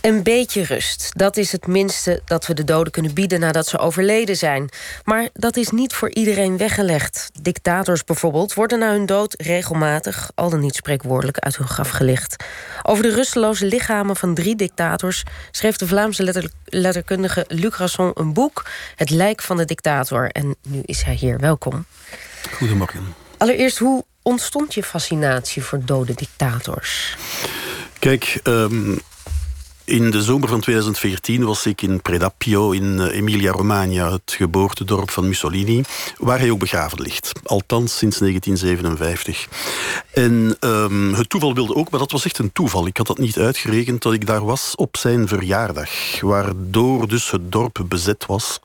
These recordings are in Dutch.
Een beetje rust. Dat is het minste dat we de doden kunnen bieden nadat ze overleden zijn. Maar dat is niet voor iedereen weggelegd. Dictators bijvoorbeeld worden na hun dood regelmatig, al dan niet spreekwoordelijk, uit hun graf gelicht. Over de rusteloze lichamen van drie dictators schreef de Vlaamse letter letterkundige Luc Rasson een boek, Het lijk van de dictator. En nu is hij hier. Welkom. Goedemorgen. Allereerst, hoe ontstond je fascinatie voor dode dictators? Kijk, um, in de zomer van 2014 was ik in Predapio in eh, Emilia-Romagna, het geboortedorp van Mussolini, waar hij ook begraven ligt. Althans sinds 1957. En um, het toeval wilde ook, maar dat was echt een toeval. Ik had dat niet uitgerekend dat ik daar was op zijn verjaardag. Waardoor dus het dorp bezet was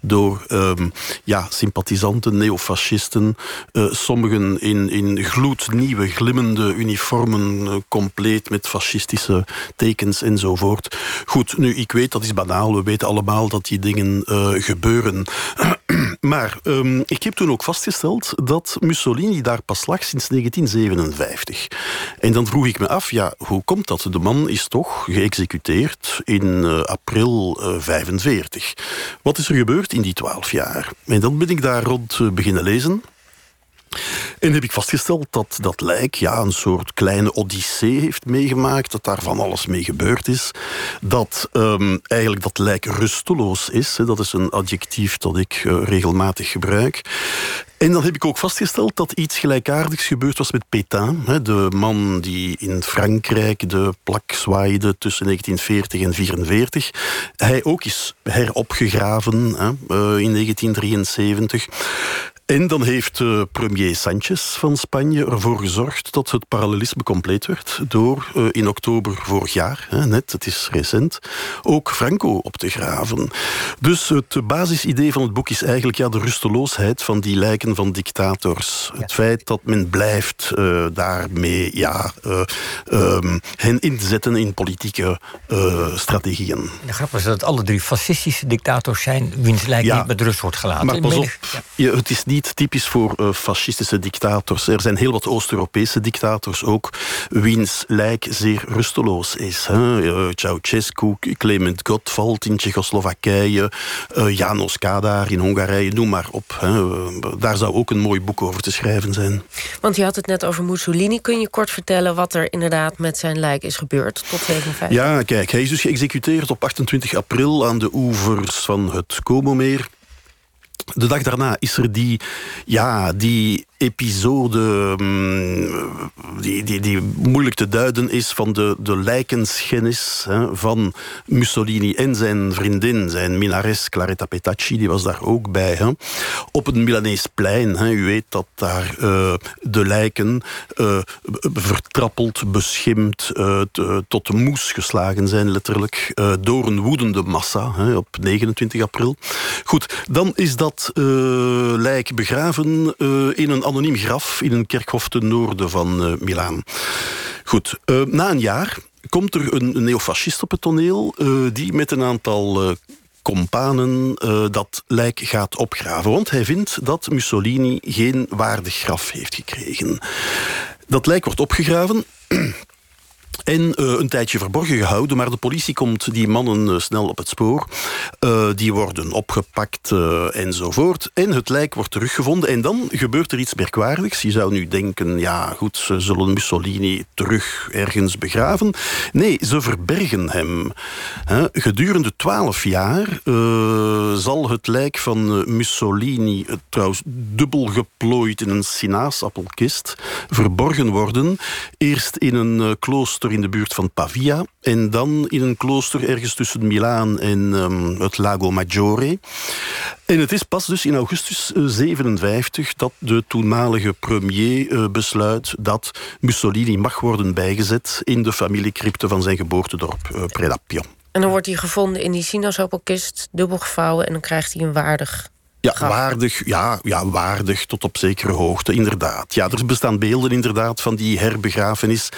door um, ja, sympathisanten, neofascisten. Uh, sommigen in, in gloednieuwe, glimmende uniformen, uh, compleet met fascistische tekens enzovoort. Goed, nu, ik weet, dat is banaal. We weten allemaal dat die dingen uh, gebeuren. maar um, ik heb toen ook vastgesteld dat Mussolini daar pas lag sinds 1957. En dan vroeg ik me af, ja, hoe komt dat? De man is toch geëxecuteerd in uh, april uh, 45. Wat is er gebeurd in die twaalf jaar? En dan ben ik daar rond beginnen lezen. En heb ik vastgesteld dat dat lijk ja, een soort kleine odyssee heeft meegemaakt, dat daar van alles mee gebeurd is. Dat um, eigenlijk dat lijk rusteloos is. Hè, dat is een adjectief dat ik uh, regelmatig gebruik. En dan heb ik ook vastgesteld dat iets gelijkaardigs gebeurd was met Pétain. De man die in Frankrijk de plak zwaaide tussen 1940 en 1944. Hij ook is heropgegraven in 1973. En dan heeft uh, premier Sanchez van Spanje ervoor gezorgd dat het parallelisme compleet werd door uh, in oktober vorig jaar, hè, net, het is recent, ook Franco op te graven. Dus het basisidee van het boek is eigenlijk ja, de rusteloosheid van die lijken van dictators. Ja. Het feit dat men blijft uh, daarmee ja, um, hen inzetten in politieke strategieën. De grap is dat het alle drie fascistische dictators zijn wiens lijk ja, niet met rust wordt gelaten. Maar pas op, ja. het is niet niet typisch voor uh, fascistische dictators. Er zijn heel wat Oost-Europese dictators ook, wiens lijk zeer rusteloos is. Hè. Uh, Ceausescu, Clement Gottwald in Tsjechoslowakije, uh, Janos Kadar in Hongarije, noem maar op. Hè. daar zou ook een mooi boek over te schrijven zijn. Want je had het net over Mussolini. Kun je kort vertellen wat er inderdaad met zijn lijk is gebeurd tot 57? Ja, kijk, hij is dus geëxecuteerd op 28 april aan de oevers van het Como-meer. De dag daarna is er die, ja, die episode mm, die, die, die moeilijk te duiden is van de, de lijkenschennis hè, van Mussolini en zijn vriendin, zijn minares Claretta Petacci, die was daar ook bij. Hè, op het Milaneesplein. Hè, u weet dat daar uh, de lijken uh, vertrappeld, beschimd, uh, tot de moes geslagen zijn, letterlijk, door een woedende massa hè, op 29 april. Goed, dan is dat lijk begraven in een anoniem graf in een kerkhof ten noorden van Goed, uh, na een jaar komt er een, neofascist op het toneel... Uh, die met een aantal companen dat lijk gaat opgraven. Want hij vindt dat Mussolini geen waardig graf heeft gekregen. Dat lijk wordt opgegraven... En uh, een tijdje verborgen gehouden, maar de politie komt die mannen uh, snel op het spoor. Uh, die worden opgepakt enzovoort. En het lijk wordt teruggevonden. En dan gebeurt er iets merkwaardigs. Je zou nu denken, ja goed, ze zullen Mussolini terug ergens begraven. Nee, ze verbergen hem. gedurende twaalf jaar zal het lijk van Mussolini, trouwens dubbel geplooid in een sinaasappelkist, verborgen worden. Eerst in een klooster in de buurt van Pavia. En dan in een klooster ergens tussen Milaan en um, het Lago Maggiore. En het is pas dus in augustus 57 dat de toenmalige premier uh, besluit dat Mussolini mag worden bijgezet in de familiecrypte van zijn geboortedorp uh, Predapio. En dan wordt hij gevonden in die sinaasappelkist, dubbel gevouwen... en dan krijgt hij een waardig ja, waardig, ja, ja, waardig tot op zekere hoogte, inderdaad. Ja, er bestaan beelden inderdaad van die herbegrafenis.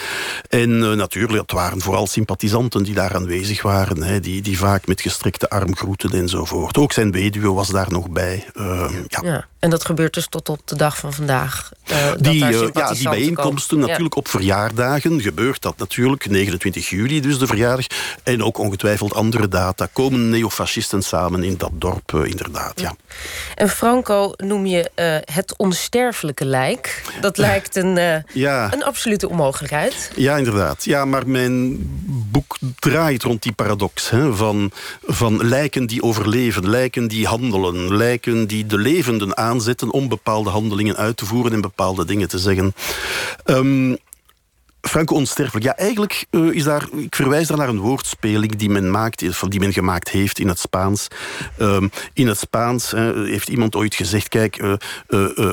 En uh, natuurlijk, het waren vooral sympathisanten die daar aanwezig waren. Hè, die, die vaak met gestrekte arm groeten enzovoort. Ook zijn weduwe was daar nog bij. Uh, ja. ja. En dat gebeurt dus tot op de dag van vandaag. Uh, die, uh, ja, die bijeenkomsten, natuurlijk op verjaardagen gebeurt dat natuurlijk. 29 juli dus de verjaardag. En ook ongetwijfeld andere data. Komen neofascisten samen in dat dorp, uh, inderdaad. Ja. En Franco noem je het onsterfelijke lijk. Dat lijkt een, ja. een absolute onmogelijkheid. Ja, inderdaad. Ja, maar mijn boek draait rond die paradox. Hè, van, van lijken die overleven, lijken die handelen... lijken die de levenden aan aanzetten om bepaalde handelingen uit te voeren en bepaalde dingen te zeggen. Um, Franco onsterfelijk. Ja, eigenlijk uh, is daar... Ik verwijs daar naar een woordspeling die men maakt, of die men gemaakt heeft in het Spaans. Um, in het Spaans uh, heeft iemand ooit gezegd... Kijk,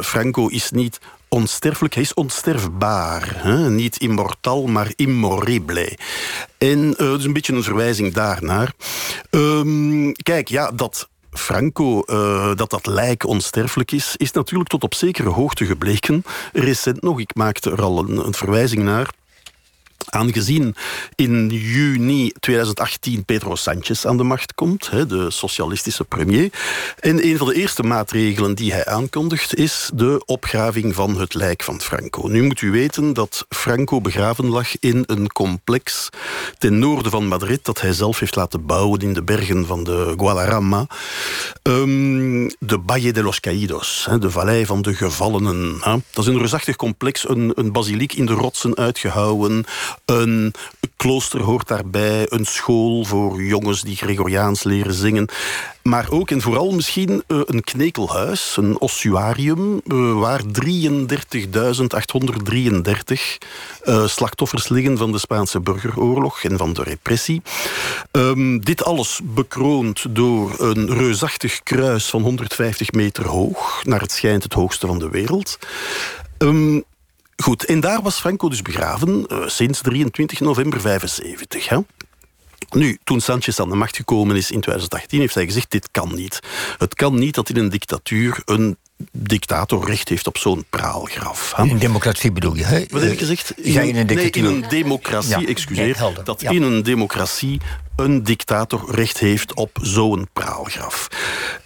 Franco is niet onsterfelijk, hij is onsterfbaar. Hè? Niet immortal, maar immorrible. En dus een beetje een verwijzing daarnaar. Um, kijk, ja, dat Franco, uh, dat dat lijk onsterfelijk is, is natuurlijk tot op zekere hoogte gebleken. Recent nog, ik maakte er al een, een verwijzing naar. Aangezien in juni 2018 Pedro Sanchez aan de macht komt, de socialistische premier. En een van de eerste maatregelen die hij aankondigt is de opgraving van het lijk van Franco. Nu moet u weten dat Franco begraven lag in een complex ten noorden van Madrid dat hij zelf heeft laten bouwen in de bergen van de Guadarrama. Um, de Valle de los Caídos, de vallei van de gevallenen. Dat is een reusachtig complex, een, een basiliek in de rotsen uitgehouwen een klooster hoort daarbij, een school voor jongens die Gregoriaans leren zingen. Maar ook en vooral misschien uh, een knekelhuis, een ossuarium, uh, waar 33.833 uh, slachtoffers liggen van de Spaanse burgeroorlog en van de repressie. Um, dit alles bekroond door een reusachtig kruis van 150 meter hoog, naar het schijnt het hoogste van de wereld. Um, Goed, en daar was Franco dus begraven uh, sinds 23 november 75. Hè? Nu, toen Sanchez aan de macht gekomen is in 2018, heeft hij gezegd: dit kan niet. Het kan niet dat in een dictatuur een dictator recht heeft op zo'n praalgraf. In een democratie bedoel je? Hè? Wat heb ik gezegd? In, in een dictatuur? Nee, in een democratie, ja. excuseer. dat ja. in een democratie een dictator recht heeft op zo'n praalgraf.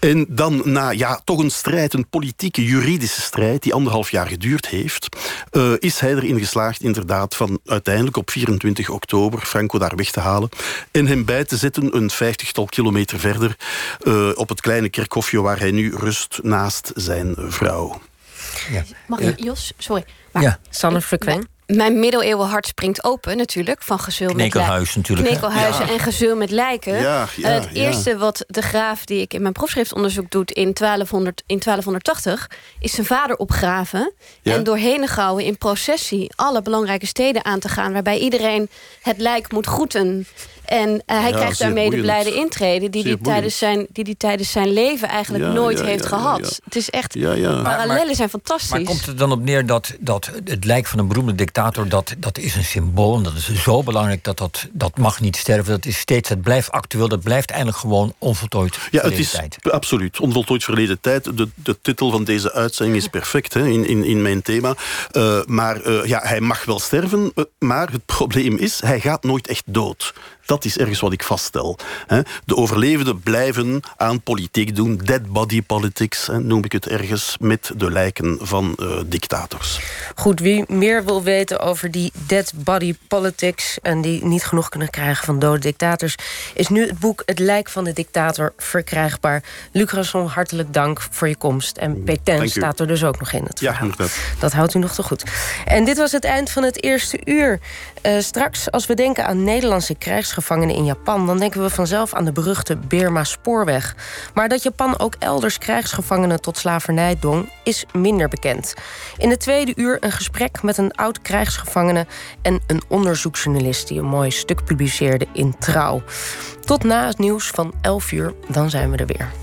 En dan na ja, toch een strijd, een politieke, juridische strijd... die anderhalf jaar geduurd heeft... Uh, is hij erin geslaagd inderdaad van uiteindelijk op 24 oktober... Franco daar weg te halen en hem bij te zetten... een vijftigtal kilometer verder uh, op het kleine kerkhofje... waar hij nu rust naast zijn vrouw. Ja. Mag ik, Jos? Sorry. Maar ja. Sanne Frequent mijn middeleeuwen hart springt open natuurlijk. Van gezul met natuurlijk. Knekelhuizen en gezul met lijken. Ja, ja, het eerste wat de graaf die ik in mijn proefschriftonderzoek doet in, 1200, in 1280... is zijn vader opgraven. En doorheen gouwen in processie alle belangrijke steden aan te gaan... waarbij iedereen het lijk moet groeten en uh, hij ja, krijgt daarmee de blijde intrede... die hij tijdens zijn, die die tijdens zijn leven eigenlijk ja, nooit ja, heeft gehad. Het is echt... Parallellen zijn fantastisch. Maar komt het dan op neer dat, dat het lijk van een beroemde dictator... dat, dat is een symbool en dat is zo belangrijk... dat dat, dat mag niet sterven. Dat is steeds, het blijft actueel. Dat blijft eigenlijk gewoon onvoltooid ja, het is tijd. Absoluut, onvoltooid verleden tijd. De, de titel van deze uitzending is perfect hè, in, in, in mijn thema. Uh, maar uh, ja, hij mag wel sterven, maar het probleem is... hij gaat nooit echt dood. Dat is ergens wat ik vaststel. De overlevenden blijven aan politiek doen. Dead body politics noem ik het ergens. Met de lijken van uh, dictators. Goed, wie meer wil weten over die dead body politics... en die niet genoeg kunnen krijgen van dode dictators... is nu het boek Het lijk van de dictator verkrijgbaar. Luc Rasson, hartelijk dank voor je komst. En Pétain staat er dus ook nog in het ja, inderdaad. Dat houdt u nog te goed. En dit was het eind van het eerste uur. Uh, straks, als we denken aan Nederlandse krijgsgevangenen krijgsgevangenen in Japan, dan denken we vanzelf aan de beruchte Birma-spoorweg. Maar dat Japan ook elders krijgsgevangenen tot slavernij dwong, is minder bekend. In het tweede uur een gesprek met een oud krijgsgevangene en een onderzoeksjournalist die een mooi stuk publiceerde in Trouw. Tot na het nieuws van 11 uur, dan zijn we er weer.